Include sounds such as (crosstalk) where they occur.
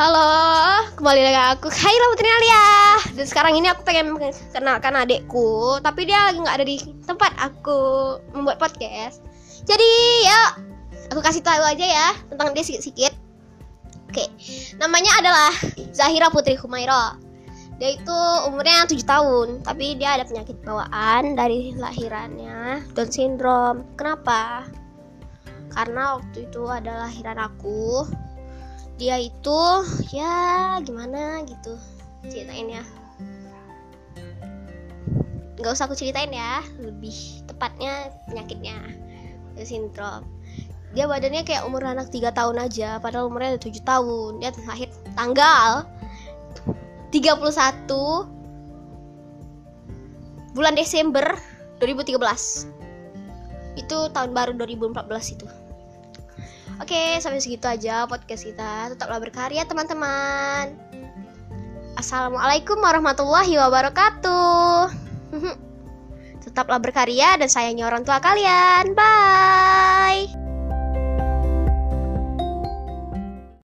Halo, kembali lagi aku. Kaila Putri Alia Dan sekarang ini aku pengen kenalkan adekku Tapi dia lagi nggak ada di tempat aku membuat podcast. Jadi ya, aku kasih tahu aja ya tentang dia sedikit-sedikit Oke, namanya adalah Zahira Putri Humaira. Dia itu umurnya 7 tahun Tapi dia ada penyakit bawaan dari lahirannya Down syndrome. Kenapa? Karena waktu itu ada lahiran aku dia itu ya gimana gitu ceritain ya. Nggak usah aku ceritain ya lebih tepatnya penyakitnya sindrom dia badannya kayak umur anak 3 tahun aja padahal umurnya udah 7 tahun. Dia lahir tanggal 31 bulan Desember 2013 itu tahun baru 2014 itu Oke, sampai segitu aja podcast kita. Tetaplah berkarya, teman-teman. Assalamualaikum warahmatullahi wabarakatuh. (laughs) Tetaplah berkarya dan sayangi orang tua kalian. Bye.